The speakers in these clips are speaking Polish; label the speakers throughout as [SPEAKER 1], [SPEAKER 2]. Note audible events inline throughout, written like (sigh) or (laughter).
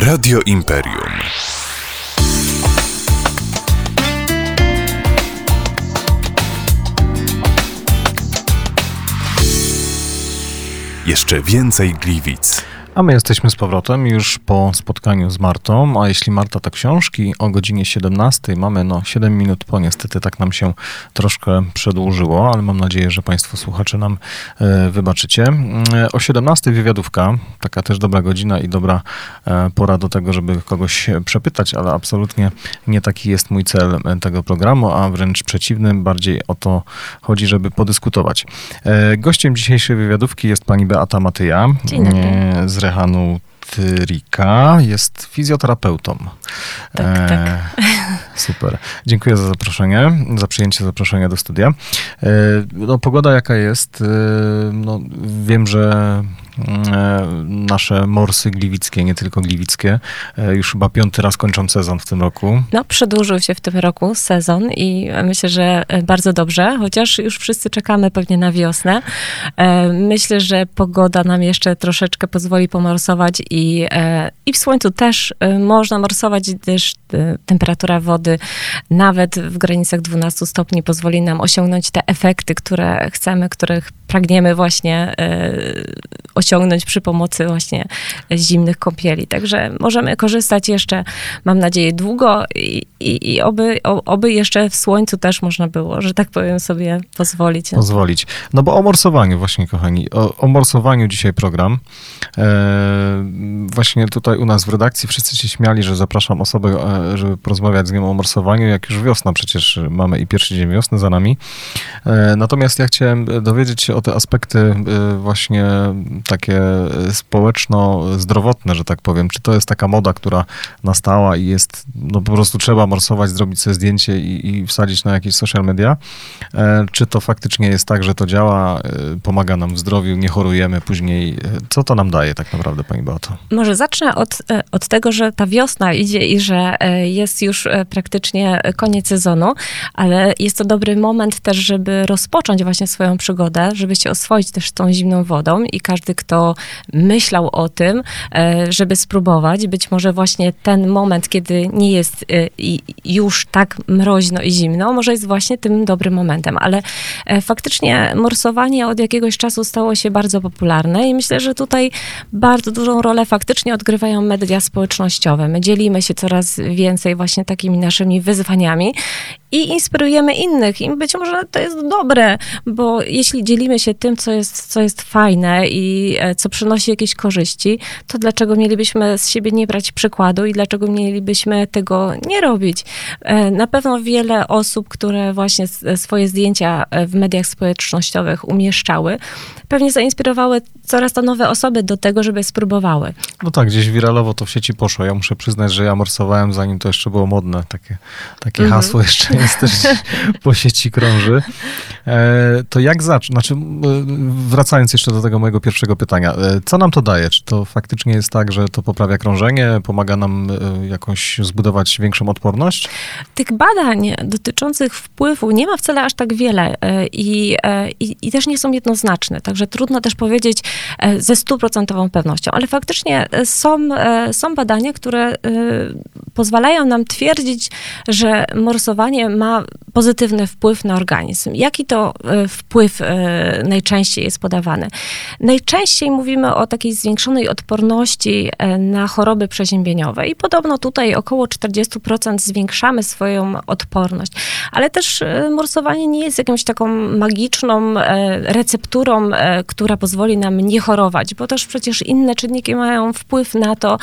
[SPEAKER 1] Radio Imperium. Jeszcze więcej Gliwic.
[SPEAKER 2] A my jesteśmy z powrotem już po spotkaniu z Martą, a jeśli Marta to książki o godzinie 17, mamy no 7 minut po, niestety tak nam się troszkę przedłużyło, ale mam nadzieję, że Państwo słuchacze nam e, wybaczycie. E, o 17 wywiadówka, taka też dobra godzina i dobra e, pora do tego, żeby kogoś przepytać, ale absolutnie nie taki jest mój cel e, tego programu, a wręcz przeciwny, bardziej o to chodzi, żeby podyskutować. E, gościem dzisiejszej wywiadówki jest pani Beata Matyja
[SPEAKER 3] Dzień dobry.
[SPEAKER 2] e, z Rehanu Trika. Jest fizjoterapeutą.
[SPEAKER 3] Tak, tak. (laughs)
[SPEAKER 2] Super. Dziękuję za zaproszenie, za przyjęcie zaproszenia do studia. E, No, pogoda jaka jest? e, No, wiem, że e, nasze morsy gliwickie, nie tylko gliwickie, e, już chyba piąty raz kończą sezon w tym roku.
[SPEAKER 3] No, przedłużył się w tym roku sezon i myślę, że bardzo dobrze, chociaż już wszyscy czekamy pewnie na wiosnę. E, Myślę, że pogoda nam jeszcze troszeczkę pozwoli pomorsować i, e, i w słońcu też e, można morsować, gdyż e, temperatura wody nawet w granicach 12 stopni pozwoli nam osiągnąć te efekty, które chcemy, których pragniemy właśnie e, osiągnąć przy pomocy właśnie zimnych kąpieli. Także możemy korzystać jeszcze, mam nadzieję, długo i, i, i oby, oby jeszcze w słońcu też można było, że tak powiem, sobie pozwolić.
[SPEAKER 2] Pozwolić. No bo o morsowaniu właśnie, kochani. O, o morsowaniu dzisiaj program. E, właśnie tutaj u nas w redakcji wszyscy się śmiali, że zapraszam osobę, e, żeby porozmawiać z nią o morsowaniu, jak już wiosna przecież mamy i pierwszy dzień wiosny za nami. E, natomiast ja chciałem dowiedzieć się o te aspekty właśnie takie społeczno-zdrowotne, że tak powiem. Czy to jest taka moda, która nastała i jest, no po prostu trzeba morsować, zrobić sobie zdjęcie i, i wsadzić na jakieś social media? E, Czy to faktycznie jest tak, że to działa, e, pomaga nam w zdrowiu, nie chorujemy później? E, Co to nam daje tak naprawdę, pani Beato?
[SPEAKER 3] Może zacznę od, e, od tego, że ta wiosna idzie i że e, jest już e, praktycznie koniec sezonu, ale jest to dobry moment też, żeby rozpocząć właśnie swoją przygodę, żeby się oswoić też tą zimną wodą i każdy, kto myślał o tym, e, żeby spróbować, być może właśnie ten moment, kiedy nie jest e, już tak mroźno i zimno, może jest właśnie tym dobrym momentem, ale e, faktycznie morsowanie od jakiegoś czasu stało się bardzo popularne i myślę, że tutaj bardzo dużą rolę faktycznie odgrywają media społecznościowe. My dzielimy się coraz więcej właśnie takimi naszymi wyzwaniami i inspirujemy innych. I być może to jest dobre, bo jeśli dzielimy się tym, co jest, co jest fajne i e, co przynosi jakieś korzyści, to dlaczego mielibyśmy z siebie nie brać przykładu i dlaczego mielibyśmy tego nie robić? E, Na pewno wiele osób, które właśnie s- swoje zdjęcia e, w mediach społecznościowych umieszczały, pewnie zainspirowały coraz to nowe osoby do tego, żeby spróbowały.
[SPEAKER 2] No tak, gdzieś wiralowo to w sieci poszło. Ja muszę przyznać, że ja morsowałem zanim to jeszcze było modne. Takie, takie
[SPEAKER 3] Mhm.
[SPEAKER 2] hasło jeszcze jest też (laughs) po sieci krąży. E, to jak zacząć? Znaczy, wracając jeszcze do tego mojego pierwszego pytania. E, co nam to daje? Czy to faktycznie jest tak, że to poprawia krążenie, pomaga nam e, jakąś zbudować większą odporność?
[SPEAKER 3] Tych badań dotyczących wpływu nie ma wcale aż tak wiele i, i, i też nie są jednoznaczne, także trudno też powiedzieć ze stuprocentową pewnością, ale faktycznie są, są badania, które pozwalają nam twierdzić, że morsowanie ma pozytywny wpływ na organizm. Jaki to e, wpływ e, najczęściej jest podawany? Najczęściej mówimy o takiej zwiększonej odporności e, na choroby przeziębieniowe i podobno tutaj około 40% zwiększamy swoją odporność. Ale też morsowanie nie jest jakąś taką magiczną recepturą, która pozwoli nam nie chorować, bo też przecież inne czynniki mają wpływ na to,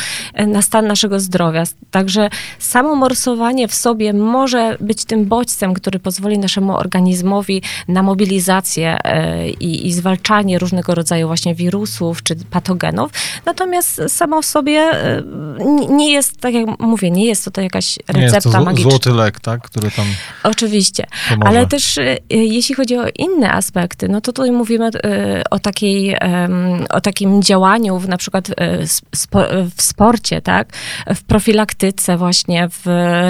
[SPEAKER 3] na stan naszego zdrowia. Także samo morsowanie w sobie może być tym bodźcem, który pozwoli naszemu organizmowi na mobilizację e, i, i zwalczanie różnego rodzaju właśnie wirusów czy patogenów. Natomiast samo w sobie e, nie jest, tak jak mówię, nie jest to, to jakaś
[SPEAKER 2] Nie
[SPEAKER 3] recepta
[SPEAKER 2] zł-
[SPEAKER 3] magiczna.
[SPEAKER 2] złoty lek, tak? Który tam
[SPEAKER 3] Oczywiście.
[SPEAKER 2] pomoże.
[SPEAKER 3] Ale też e, jeśli chodzi o inne aspekty, no to tutaj mówimy e, o, takiej, o takim działaniu w, na przykład spo, w sporcie, tak? w profilaktyce, właśnie w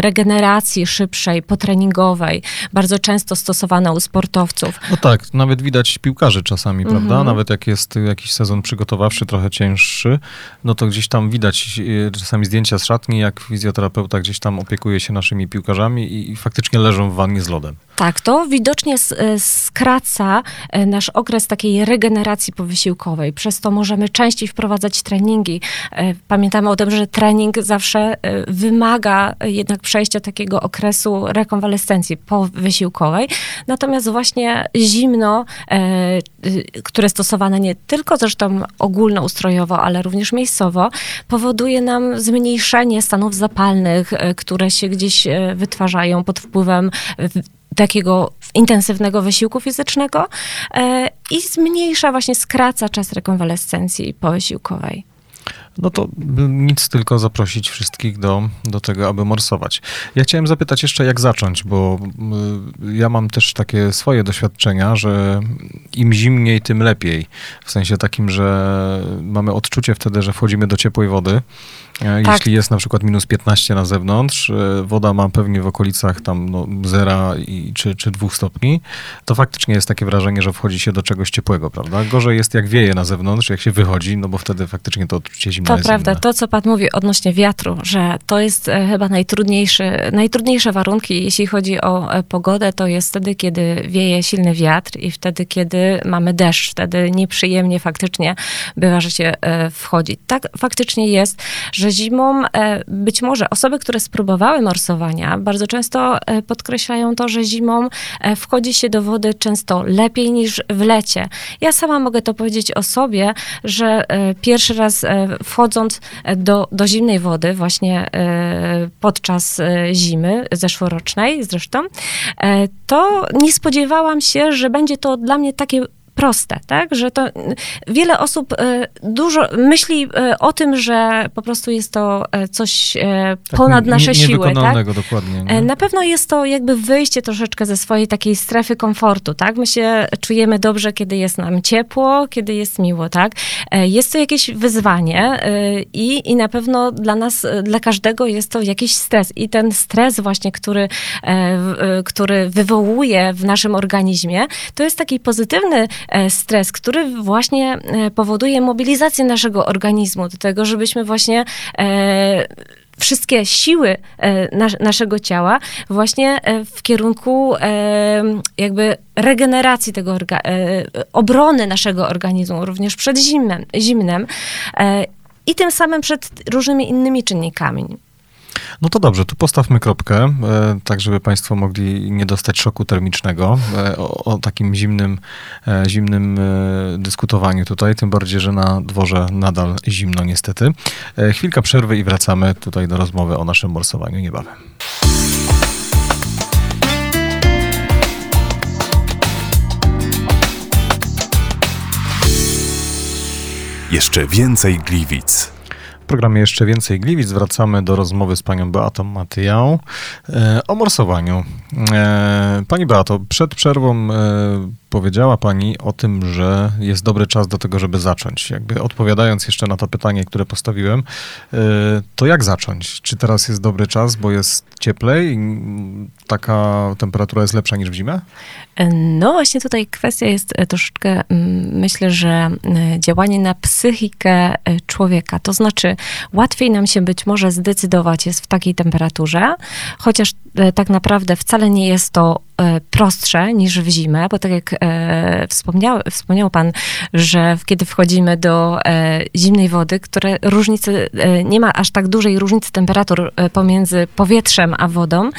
[SPEAKER 3] regeneracji szybszej, potreningowej, bardzo często stosowane u sportowców.
[SPEAKER 2] No tak, nawet widać piłkarzy czasami,
[SPEAKER 3] Mhm.
[SPEAKER 2] prawda? Nawet jak jest jakiś sezon przygotowawczy, trochę cięższy, no to gdzieś tam widać czasami zdjęcia z szatni, jak fizjoterapeuta gdzieś tam opiekuje się naszymi piłkarzami i, i faktycznie leżą w wannie z lodem.
[SPEAKER 3] Tak, to widocznie e, skraca e, nasz okres takiej regeneracji powysiłkowej. Przez to możemy częściej wprowadzać treningi. E, Pamiętamy o tym, że trening zawsze wymaga jednak przejścia takiego okresu rekonwalescencji powysiłkowej. Natomiast właśnie zimno, które stosowane nie tylko zresztą ogólnoustrojowo, ale również miejscowo, powoduje nam zmniejszenie stanów zapalnych, e, które się gdzieś e, wytwarzają pod wpływem e, takiego intensywnego wysiłku fizycznego i zmniejsza, właśnie skraca czas rekonwalescencji powysiłkowej.
[SPEAKER 2] No to nic, tylko zaprosić wszystkich do, do tego, aby morsować. Ja chciałem zapytać jeszcze, jak zacząć, bo ja mam też takie swoje doświadczenia, że im zimniej, tym lepiej. W sensie takim, że mamy odczucie wtedy, że wchodzimy do ciepłej wody. E,
[SPEAKER 3] Tak.
[SPEAKER 2] Jeśli jest na przykład minus 15 na zewnątrz, e, woda ma pewnie w okolicach tam no, zera i, czy, czy dwóch stopni, to faktycznie jest takie wrażenie, że wchodzi się do czegoś ciepłego, prawda? Gorzej jest jak wieje na zewnątrz, jak się wychodzi, no bo wtedy faktycznie to odczucie zimna
[SPEAKER 3] To
[SPEAKER 2] jest
[SPEAKER 3] prawda,
[SPEAKER 2] inne.
[SPEAKER 3] to co pan mówi odnośnie wiatru, że to jest e, chyba najtrudniejszy, najtrudniejsze warunki, jeśli chodzi o pogodę, to jest wtedy, kiedy wieje silny wiatr i wtedy, kiedy mamy deszcz. Wtedy nieprzyjemnie faktycznie bywa, że się wchodzi. Tak faktycznie jest, że zimą e, być może osoby, które spróbowały morsowania, bardzo często e, podkreślają to, że zimą e, wchodzi się do wody często lepiej niż w lecie. Ja sama mogę to powiedzieć o sobie, że pierwszy raz wchodząc do, do zimnej wody, właśnie podczas zimy zeszłorocznej zresztą, to nie spodziewałam się, że będzie to dla mnie takie proste, tak? Że to wiele osób e, dużo myśli e, o tym, że po prostu jest to e, coś
[SPEAKER 2] Tak,
[SPEAKER 3] ponad
[SPEAKER 2] nie-
[SPEAKER 3] nasze siły, tak?
[SPEAKER 2] Dokładnie. Nie?
[SPEAKER 3] Na pewno jest to jakby wyjście troszeczkę ze swojej takiej strefy komfortu, tak? My się czujemy dobrze, kiedy jest nam ciepło, kiedy jest miło, tak? Jest to jakieś wyzwanie i, i na pewno dla nas, dla każdego jest to jakiś stres. I ten stres właśnie, który, który wywołuje w naszym organizmie, to jest taki pozytywny stres, który właśnie e, powoduje mobilizację naszego organizmu do tego, żebyśmy właśnie e, wszystkie siły e, nas, naszego ciała właśnie e, w kierunku e, jakby regeneracji tego, e, obrony naszego organizmu, również przed zimnem, zimnem e, i tym samym przed różnymi innymi czynnikami.
[SPEAKER 2] No to dobrze, tu postawmy kropkę, e, tak żeby Państwo mogli nie dostać szoku termicznego e, o, o takim zimnym, e, zimnym dyskutowaniu tutaj, tym bardziej, że na dworze nadal zimno niestety. Chwilka przerwy i wracamy tutaj do rozmowy o naszym morsowaniu niebawem.
[SPEAKER 1] Jeszcze więcej Gliwic.
[SPEAKER 2] W programie jeszcze więcej Gliwic wracamy do rozmowy z panią Beatą Matyją e, o morsowaniu. E, pani Beato, przed przerwą e, powiedziała pani o tym, że jest dobry czas do tego, żeby zacząć. Jakby odpowiadając jeszcze na to pytanie, które postawiłem, e, to jak zacząć? Czy teraz jest dobry czas, bo jest cieplej, taka temperatura jest lepsza niż w zimę?
[SPEAKER 3] No właśnie tutaj kwestia jest e, troszeczkę, myślę, że e, działanie na psychikę e, człowieka. To znaczy łatwiej nam się być może zdecydować jest w takiej temperaturze, chociaż tak naprawdę wcale nie jest to prostsze niż w zimę, bo tak jak e, wspomniał, wspomniał pan, że kiedy wchodzimy do e, zimnej wody, które różnicy, e, nie ma aż tak dużej różnicy temperatur pomiędzy powietrzem a wodą,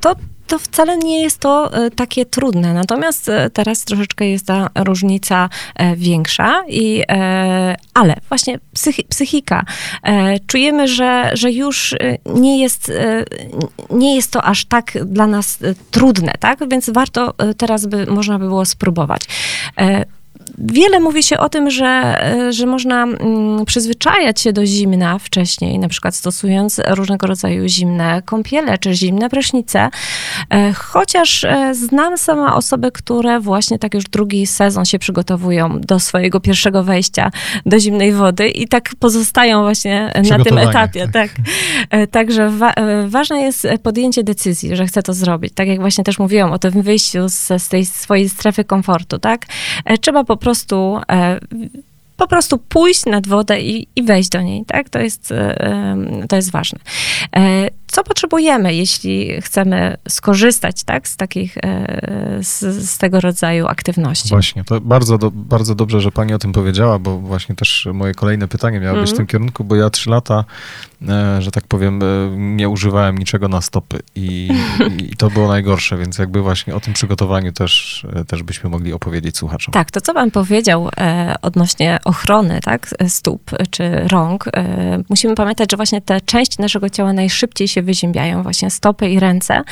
[SPEAKER 3] to to wcale nie jest to e, takie trudne. Natomiast e, teraz troszeczkę jest ta różnica e, większa, i, ale właśnie psychi, psychika. Czujemy, że, że już nie jest, nie jest to aż tak dla nas trudne, tak? Więc warto teraz by można by było spróbować. Wiele mówi się o tym, że, e, że można mm, przyzwyczajać się do zimna wcześniej, na przykład stosując różnego rodzaju zimne kąpiele czy zimne prysznice. E, chociaż e, znam sama osoby, które właśnie tak już drugi sezon się przygotowują do swojego pierwszego wejścia do zimnej wody i tak pozostają właśnie na tym etapie. Tak. E, Także wa- ważne jest podjęcie decyzji, że chcę to zrobić. Tak jak właśnie też mówiłam o tym wyjściu z, z tej swojej strefy komfortu, tak? Trzeba po prostu e, po prostu pójść nad wodę i, i wejść do niej, tak? To jest, e, to jest ważne. E, Co potrzebujemy, jeśli chcemy skorzystać, tak? Z takich, z, z tego rodzaju aktywności?
[SPEAKER 2] Właśnie, to bardzo, do, bardzo dobrze, że pani o tym powiedziała, bo właśnie też moje kolejne pytanie miało być w
[SPEAKER 3] Mhm.
[SPEAKER 2] tym kierunku, bo ja trzy lata, że tak powiem, e, nie używałem niczego na stopy i, i to było najgorsze, więc jakby właśnie o tym przygotowaniu też, e, też byśmy mogli opowiedzieć słuchaczom.
[SPEAKER 3] Tak, to co pan powiedział e, odnośnie ochrony, tak, stóp czy rąk, e, musimy pamiętać, że właśnie te części naszego ciała najszybciej się wyziębiają, właśnie stopy i ręce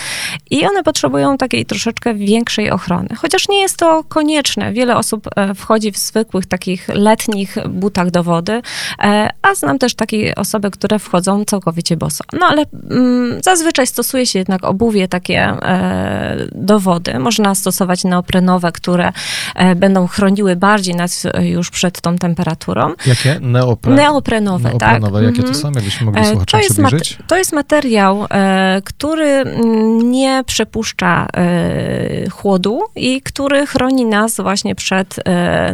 [SPEAKER 3] i one potrzebują takiej troszeczkę większej ochrony. Chociaż nie jest to konieczne. Wiele osób e, wchodzi w zwykłych takich letnich butach do wody, e, a znam też takie osoby, które wchodzą całkowicie boso. No ale mm, zazwyczaj stosuje się jednak obuwie takie e, do wody. Można stosować neoprenowe, które e, będą chroniły bardziej nas e, już przed tą temperaturą.
[SPEAKER 2] Jakie? Neopre...
[SPEAKER 3] Neoprenowe, tak?
[SPEAKER 2] Neoprenowe. Jakie to
[SPEAKER 3] Mhm.
[SPEAKER 2] są? Jakbyśmy mogli
[SPEAKER 3] E,
[SPEAKER 2] słuchaczom
[SPEAKER 3] To jest,
[SPEAKER 2] przybliżyć?
[SPEAKER 3] to jest materiał, e, który mm, nie przepuszcza e, chłodu i który chroni nas właśnie przed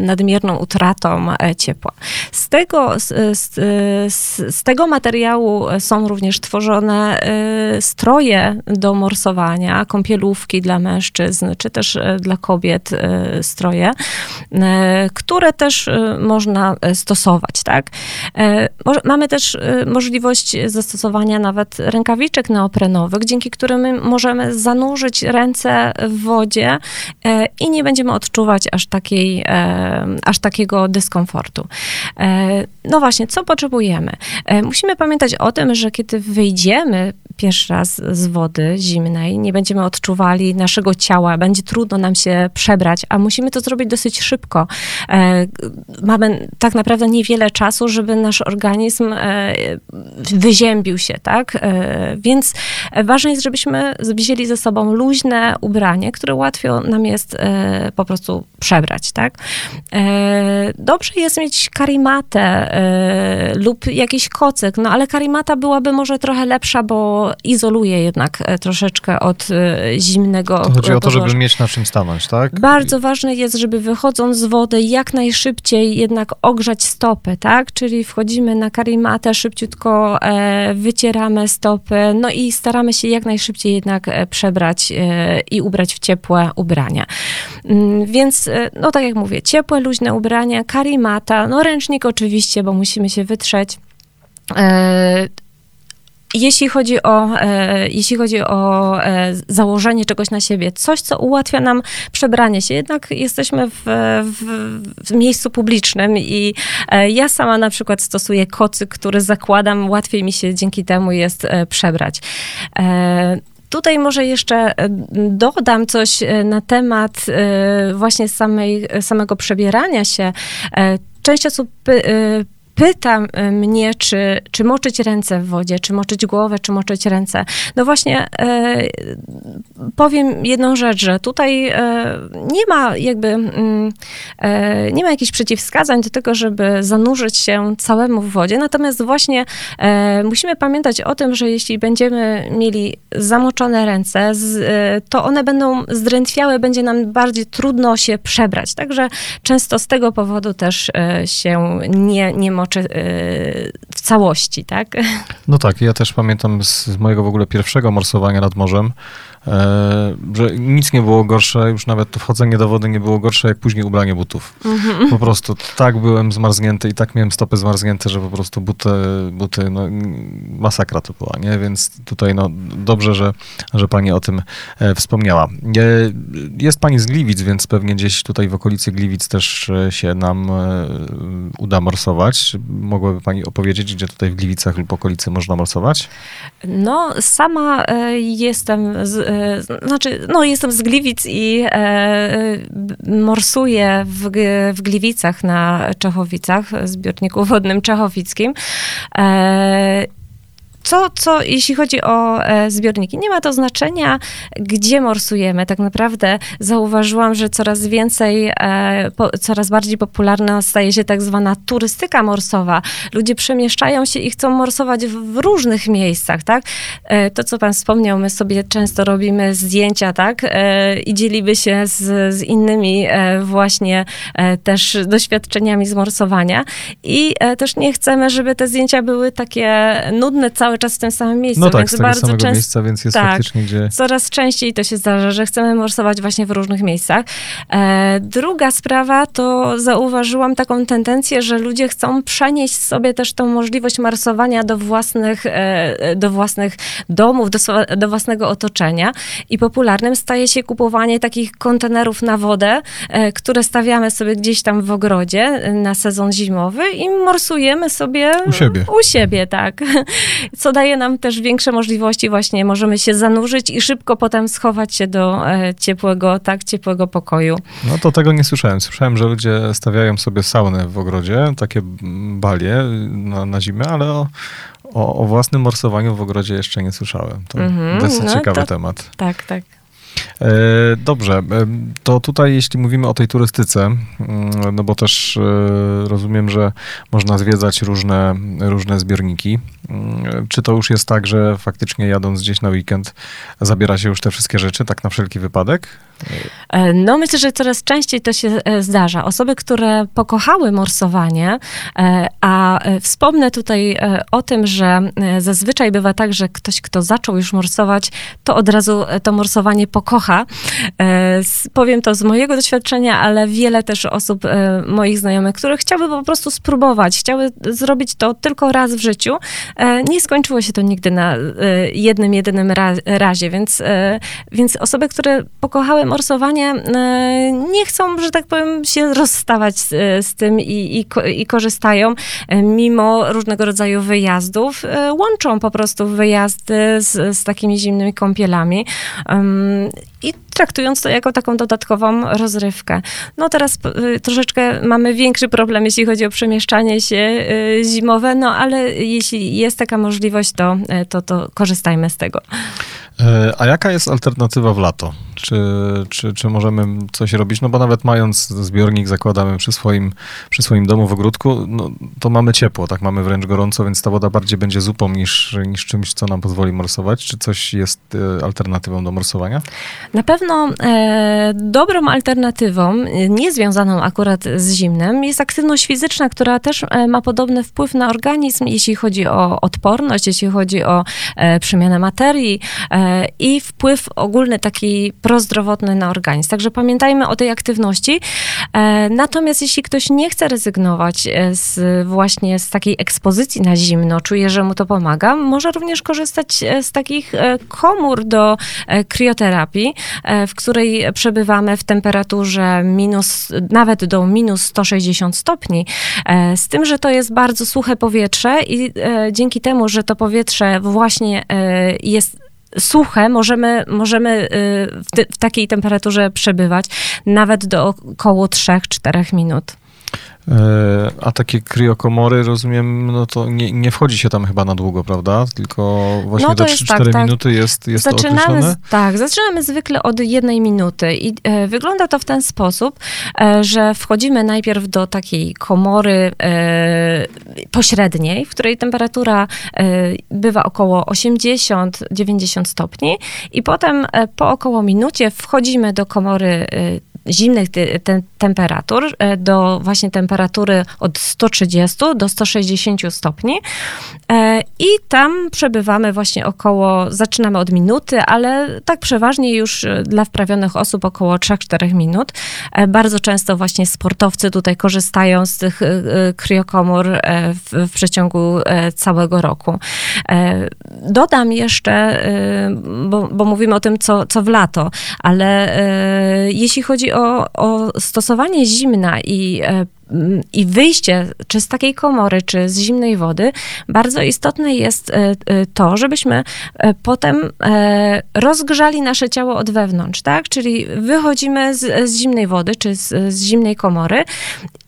[SPEAKER 3] nadmierną utratą ciepła. Z tego, z, z, z tego materiału są również tworzone e, stroje do morsowania, kąpielówki dla mężczyzn, czy też e, dla kobiet e, stroje, e, które też e, można e, stosować, tak? E, Mamy też e, możliwość zastosowania nawet rękawiczek neoprenowych, dzięki którym my możemy zanurzyć ręce w wodzie e, i nie będziemy odczuwać aż, takiej, e, aż takiego dyskomfortu. E, No właśnie, co potrzebujemy? E, Musimy pamiętać o tym, że kiedy wyjdziemy pierwszy raz z wody zimnej, nie będziemy odczuwali naszego ciała, będzie trudno nam się przebrać, a musimy to zrobić dosyć szybko. E, Mamy tak naprawdę niewiele czasu, żeby nasz organizm e, wyziębił się, tak? E, Więc ważne jest, żebyśmy wzięli ze sobą luźne ubranie, które łatwo nam jest e, po prostu przebrać, tak? E, Dobrze jest mieć karimatę e, lub jakiś kocyk, no ale karimata byłaby może trochę lepsza, bo izoluje jednak e, troszeczkę od e, zimnego
[SPEAKER 2] To chodzi o to, żeby mieć na czym stanąć, tak?
[SPEAKER 3] Bardzo ważne jest, żeby wychodząc z wody jak najszybciej jednak ogrzać stopy, tak? Czyli wchodzimy na karimatę, szybciutko e, wycieramy stopy, no i staramy się jak najszybciej jednak przebrać i ubrać w ciepłe ubrania. Mm, Więc, no tak jak mówię, ciepłe, luźne ubrania, karimata, no ręcznik oczywiście, bo musimy się wytrzeć. E, jeśli chodzi o, e, jeśli chodzi o e, założenie czegoś na siebie, coś, co ułatwia nam przebranie się, jednak jesteśmy w, w, w miejscu publicznym i e, ja sama na przykład stosuję kocyk, który zakładam, łatwiej mi się dzięki temu jest e, przebrać. E, Tutaj może jeszcze dodam coś na temat właśnie samej, samego przebierania się. Część osób py, pyta e, mnie, czy, czy moczyć ręce w wodzie, czy moczyć głowę, czy moczyć ręce. No właśnie, e, powiem jedną rzecz, że tutaj e, nie ma jakby, e, nie ma jakichś przeciwwskazań do tego, żeby zanurzyć się całemu w wodzie, natomiast właśnie musimy pamiętać o tym, że jeśli będziemy mieli zamoczone ręce, z, to one będą zdrętwiałe, będzie nam bardziej trudno się przebrać. Także często z tego powodu też się nie, nie moczy e, w całości, tak?
[SPEAKER 2] No tak, ja też pamiętam z z mojego w ogóle pierwszego morsowania nad morzem, że nic nie było gorsze, już nawet to wchodzenie do wody nie było gorsze, jak później ubranie butów.
[SPEAKER 3] Mhm.
[SPEAKER 2] Po prostu tak byłem zmarznięty i tak miałem stopy zmarznięte, że po prostu buty, buty no, masakra to była, nie? Więc tutaj no, dobrze, że, że pani o tym e, wspomniała. E, jest pani z Gliwic, więc pewnie gdzieś tutaj w okolicy Gliwic też e, się nam e, uda morsować. Mogłaby pani opowiedzieć, gdzie tutaj w Gliwicach lub okolicy można morsować?
[SPEAKER 3] No, sama e, jestem z, znaczy, no jestem z Gliwic i morsuję w, w Gliwicach na Czechowicach, zbiorniku wodnym czechowickim co, co jeśli chodzi o e, zbiorniki, nie ma to znaczenia, gdzie morsujemy. Tak naprawdę zauważyłam, że coraz więcej, e, po, coraz bardziej popularna staje się tak zwana turystyka morsowa. Ludzie przemieszczają się i chcą morsować w, w różnych miejscach, tak? E, to, co pan wspomniał, my sobie często robimy zdjęcia, tak? E, I dzielimy się z, z innymi e, właśnie e, też doświadczeniami z morsowania. I też nie chcemy, żeby te zdjęcia były takie nudne cały cały czas w tym samym miejscu.
[SPEAKER 2] No tak, więc z tego bardzo samego często, miejsca, więc jest tak, faktycznie gdzie...
[SPEAKER 3] Coraz częściej to się zdarza, że chcemy morsować właśnie w różnych miejscach. E, druga sprawa to zauważyłam taką tendencję, że ludzie chcą przenieść sobie też tą możliwość morsowania do własnych, e, do własnych domów, do, do własnego otoczenia i popularnym staje się kupowanie takich kontenerów na wodę, e, które stawiamy sobie gdzieś tam w ogrodzie na sezon zimowy i morsujemy sobie
[SPEAKER 2] u siebie.
[SPEAKER 3] U siebie, tak co daje nam też większe możliwości, właśnie możemy się zanurzyć i szybko potem schować się do e, ciepłego, tak, ciepłego pokoju.
[SPEAKER 2] No to tego nie słyszałem. Słyszałem, że ludzie stawiają sobie sauny w ogrodzie, takie balie na, na zimę, ale o, o, o, własnym morsowaniu w ogrodzie jeszcze nie słyszałem. To mm -hmm, dosyć no ciekawy to, temat.
[SPEAKER 3] Tak, tak.
[SPEAKER 2] E, dobrze, e, to tutaj jeśli mówimy o tej turystyce, mm, no bo też e, rozumiem, że można zwiedzać różne, różne zbiorniki. Mm, czy to już jest tak, że faktycznie jadąc gdzieś na weekend zabiera się już te wszystkie rzeczy, tak na wszelki wypadek?
[SPEAKER 3] No myślę, że coraz częściej to się zdarza. Osoby, które pokochały morsowanie, a wspomnę tutaj o tym, że zazwyczaj bywa tak, że ktoś, kto zaczął już morsować, to od razu to morsowanie pokocha kocha. E, powiem to z mojego doświadczenia, ale wiele też osób, e, moich znajomych, które chciały po prostu spróbować, chciały zrobić to tylko raz w życiu. E, nie skończyło się to nigdy na jednym, jedynym razie, więc, więc osoby, które pokochały morsowanie, nie chcą, że tak powiem, się rozstawać z, z tym i, i, i korzystają, mimo różnego rodzaju wyjazdów, łączą po prostu wyjazdy z, z takimi zimnymi kąpielami i traktując to jako taką dodatkową rozrywkę. No teraz y, troszeczkę mamy większy problem, jeśli chodzi o przemieszczanie się zimowe, no ale jeśli jest taka możliwość, to, to, to korzystajmy z tego.
[SPEAKER 2] E, a jaka jest alternatywa w lato? Czy, czy, czy możemy coś robić? No bo nawet mając zbiornik, zakładamy przy swoim, przy swoim domu w ogródku, no, to mamy ciepło, tak? Mamy wręcz gorąco, więc ta woda bardziej będzie zupą niż, niż czymś, co nam pozwoli morsować. Czy coś jest e, alternatywą do morsowania?
[SPEAKER 3] Na pewno e, dobrą alternatywą, nie związaną akurat z zimnem, jest aktywność fizyczna, która też e, ma podobny wpływ na organizm, jeśli chodzi o odporność, jeśli chodzi o e, przemianę materii, e, i wpływ ogólny taki prozdrowotny na organizm. Także pamiętajmy o tej aktywności. E, natomiast jeśli ktoś nie chce rezygnować e, z, właśnie z takiej ekspozycji na zimno, czuje, że mu to pomaga, może również korzystać e, z takich komór do krioterapii, w której przebywamy w temperaturze minus, nawet do minus 160 stopni. Z tym, że to jest bardzo suche powietrze i dzięki temu, że to powietrze właśnie jest suche możemy, możemy y, w, w takiej temperaturze przebywać nawet do około 3-4 minut.
[SPEAKER 2] E, a takie kriokomory, rozumiem, no to nie, nie wchodzi się tam chyba na długo, prawda? Tylko właśnie no do 3-4 tak, tak, minuty jest, jest zaczynamy, to określone?
[SPEAKER 3] Tak, zaczynamy zwykle od jednej minuty i e, wygląda to w ten sposób, e, że wchodzimy najpierw do takiej komory e, pośredniej, w której temperatura e, bywa około 80-90 stopni i potem e, po około minucie wchodzimy do komory zimnych te, temperatur, e, do właśnie temperatury od 130 do 160 stopni. E, I tam przebywamy właśnie około, zaczynamy od minuty, ale tak przeważnie już e, dla wprawionych osób około 3-4 minut. Bardzo często właśnie sportowcy tutaj korzystają z tych kriokomór w, w przeciągu całego roku. Dodam jeszcze, bo, bo mówimy o tym, co, co w lato, ale jeśli chodzi o, o stosowanie zimna i e, i wyjście czy z takiej komory, czy z zimnej wody, bardzo istotne jest e, e, to, żebyśmy potem rozgrzali nasze ciało od wewnątrz, tak? Czyli wychodzimy z, z zimnej wody, czy z, z zimnej komory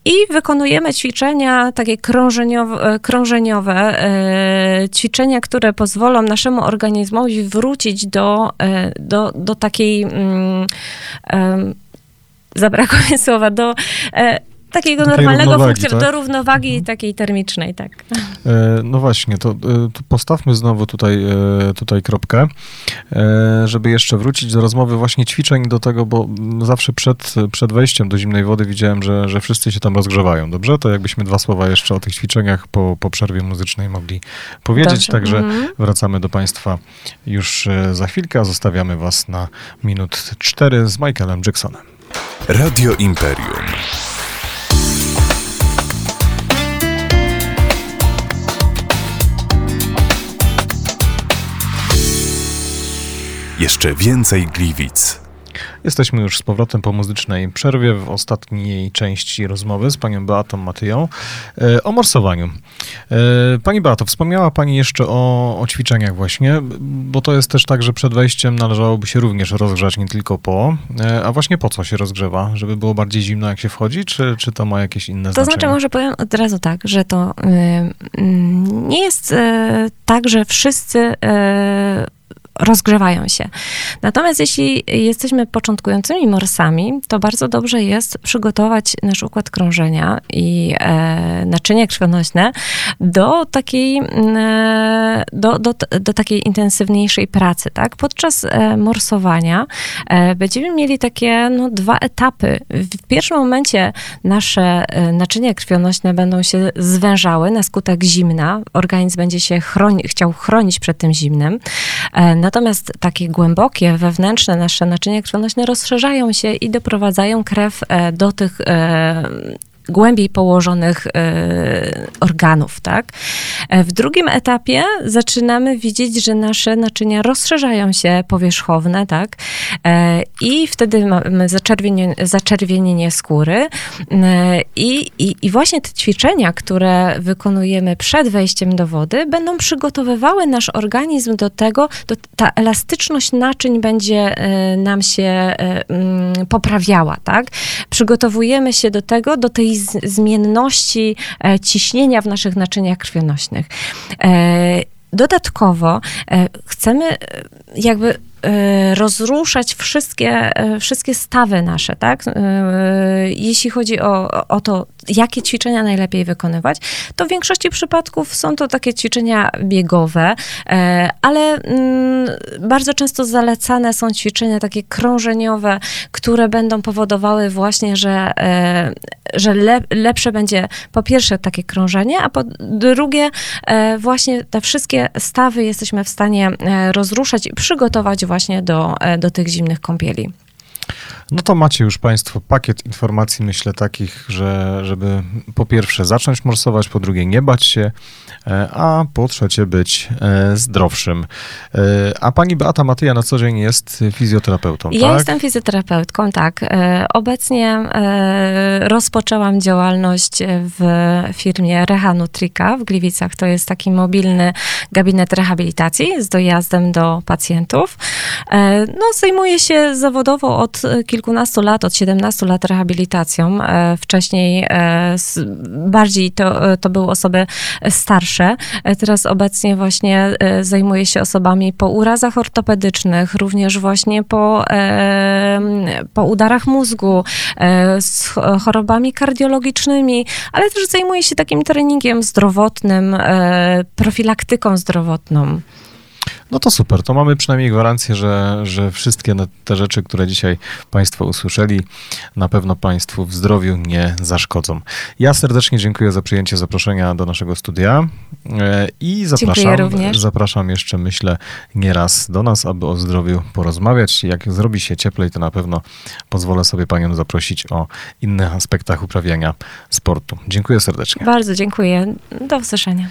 [SPEAKER 3] i wykonujemy ćwiczenia takie krążeniowe, krążeniowe ćwiczenia, które pozwolą naszemu organizmowi wrócić do, do, do takiej, em, zabrakło mi słowa, do e, takiego
[SPEAKER 2] Takiej
[SPEAKER 3] normalnego funkcjonowania,
[SPEAKER 2] tak?
[SPEAKER 3] do równowagi takiej termicznej, tak.
[SPEAKER 2] E, No właśnie, to, e, to postawmy znowu tutaj, e, tutaj kropkę, e, żeby jeszcze wrócić do rozmowy właśnie ćwiczeń, do tego, bo zawsze przed, przed wejściem do zimnej wody widziałem, że, że wszyscy się tam rozgrzewają, dobrze? To jakbyśmy dwa słowa jeszcze o tych ćwiczeniach po, po przerwie muzycznej mogli powiedzieć,
[SPEAKER 3] Dobrze.
[SPEAKER 2] także
[SPEAKER 3] Mhm.
[SPEAKER 2] wracamy do Państwa już e, za chwilkę, zostawiamy Was na minut cztery z Michaelem Jacksonem.
[SPEAKER 1] Radio Imperium. Jeszcze więcej Gliwic.
[SPEAKER 2] Jesteśmy już z powrotem po muzycznej przerwie w ostatniej części rozmowy z panią Beatą Matyją e, o morsowaniu. E, Pani Beato, wspomniała pani jeszcze o, o ćwiczeniach właśnie, bo to jest też tak, że przed wejściem należałoby się również rozgrzać, nie tylko po. E, A właśnie po co się rozgrzewa? Żeby było bardziej zimno jak się wchodzi, czy, czy to ma jakieś inne
[SPEAKER 3] To
[SPEAKER 2] znaczenie?
[SPEAKER 3] znaczy, może powiem od razu tak, że to y, mm, nie jest y, tak, że wszyscy y, rozgrzewają się. Natomiast jeśli jesteśmy początkującymi morsami, to bardzo dobrze jest przygotować nasz układ krążenia i e, naczynia krwionośne do takiej, e, do, do, do takiej intensywniejszej pracy. Tak? Podczas e, morsowania e, będziemy mieli takie no, dwa etapy. W pierwszym momencie nasze e, naczynia krwionośne będą się zwężały na skutek zimna. Organizm będzie się chroni, chciał chronić przed tym zimnem. Natomiast takie głębokie, wewnętrzne nasze naczynia krwionośne rozszerzają się i doprowadzają krew e, do tych e, głębiej położonych e, organów, tak? E, W drugim etapie zaczynamy widzieć, że nasze naczynia rozszerzają się powierzchowne, tak? E, I wtedy mamy zaczerwienie, zaczerwienienie skóry i, i, i właśnie te ćwiczenia, które wykonujemy przed wejściem do wody, będą przygotowywały nasz organizm do tego, do, ta elastyczność naczyń będzie nam się mm, poprawiała, tak? Przygotowujemy się do tego, do tej z, zmienności e, ciśnienia w naszych naczyniach krwionośnych. E, Dodatkowo e, chcemy jakby rozruszać wszystkie, e, wszystkie stawy nasze, tak? E, Jeśli chodzi o, o to, jakie ćwiczenia najlepiej wykonywać, to w większości przypadków są to takie ćwiczenia biegowe, ale mm, bardzo często zalecane są ćwiczenia takie krążeniowe, które będą powodowały właśnie, że, że le, lepsze będzie po pierwsze takie krążenie, a po drugie właśnie te wszystkie stawy jesteśmy w stanie rozruszać i przygotować właśnie do, e, do tych zimnych kąpieli.
[SPEAKER 2] No to macie już Państwo pakiet informacji, myślę, takich, że żeby po pierwsze zacząć morsować, po drugie nie bać się, e, a po trzecie być e, zdrowszym. E, A pani Beata Matyja na co dzień jest fizjoterapeutą,
[SPEAKER 3] Ja
[SPEAKER 2] tak?
[SPEAKER 3] jestem fizjoterapeutką, tak. Obecnie rozpoczęłam działalność w firmie Reha Nutrika w Gliwicach. To jest taki mobilny gabinet rehabilitacji z dojazdem do pacjentów. No, zajmuję się zawodowo od kilkunastu lat, od 17 lat rehabilitacją. E, Wcześniej e, bardziej to, to były osoby starsze. E, Teraz obecnie właśnie e, zajmuję się osobami po urazach ortopedycznych, również właśnie po, e, po udarach mózgu, e, z ch- chorobami kardiologicznymi, ale też zajmuję się takim treningiem zdrowotnym, e, profilaktyką zdrowotną.
[SPEAKER 2] No to super, to mamy przynajmniej gwarancję, że, że wszystkie te rzeczy, które dzisiaj Państwo usłyszeli, na pewno Państwu w zdrowiu nie zaszkodzą. Ja serdecznie dziękuję za przyjęcie zaproszenia do naszego studia e, i zapraszam, zapraszam jeszcze, myślę, nieraz do nas, aby o zdrowiu porozmawiać. Jak zrobi się cieplej, to na pewno pozwolę sobie Panią zaprosić o innych aspektach uprawiania sportu. Dziękuję serdecznie.
[SPEAKER 3] Bardzo dziękuję. Do usłyszenia.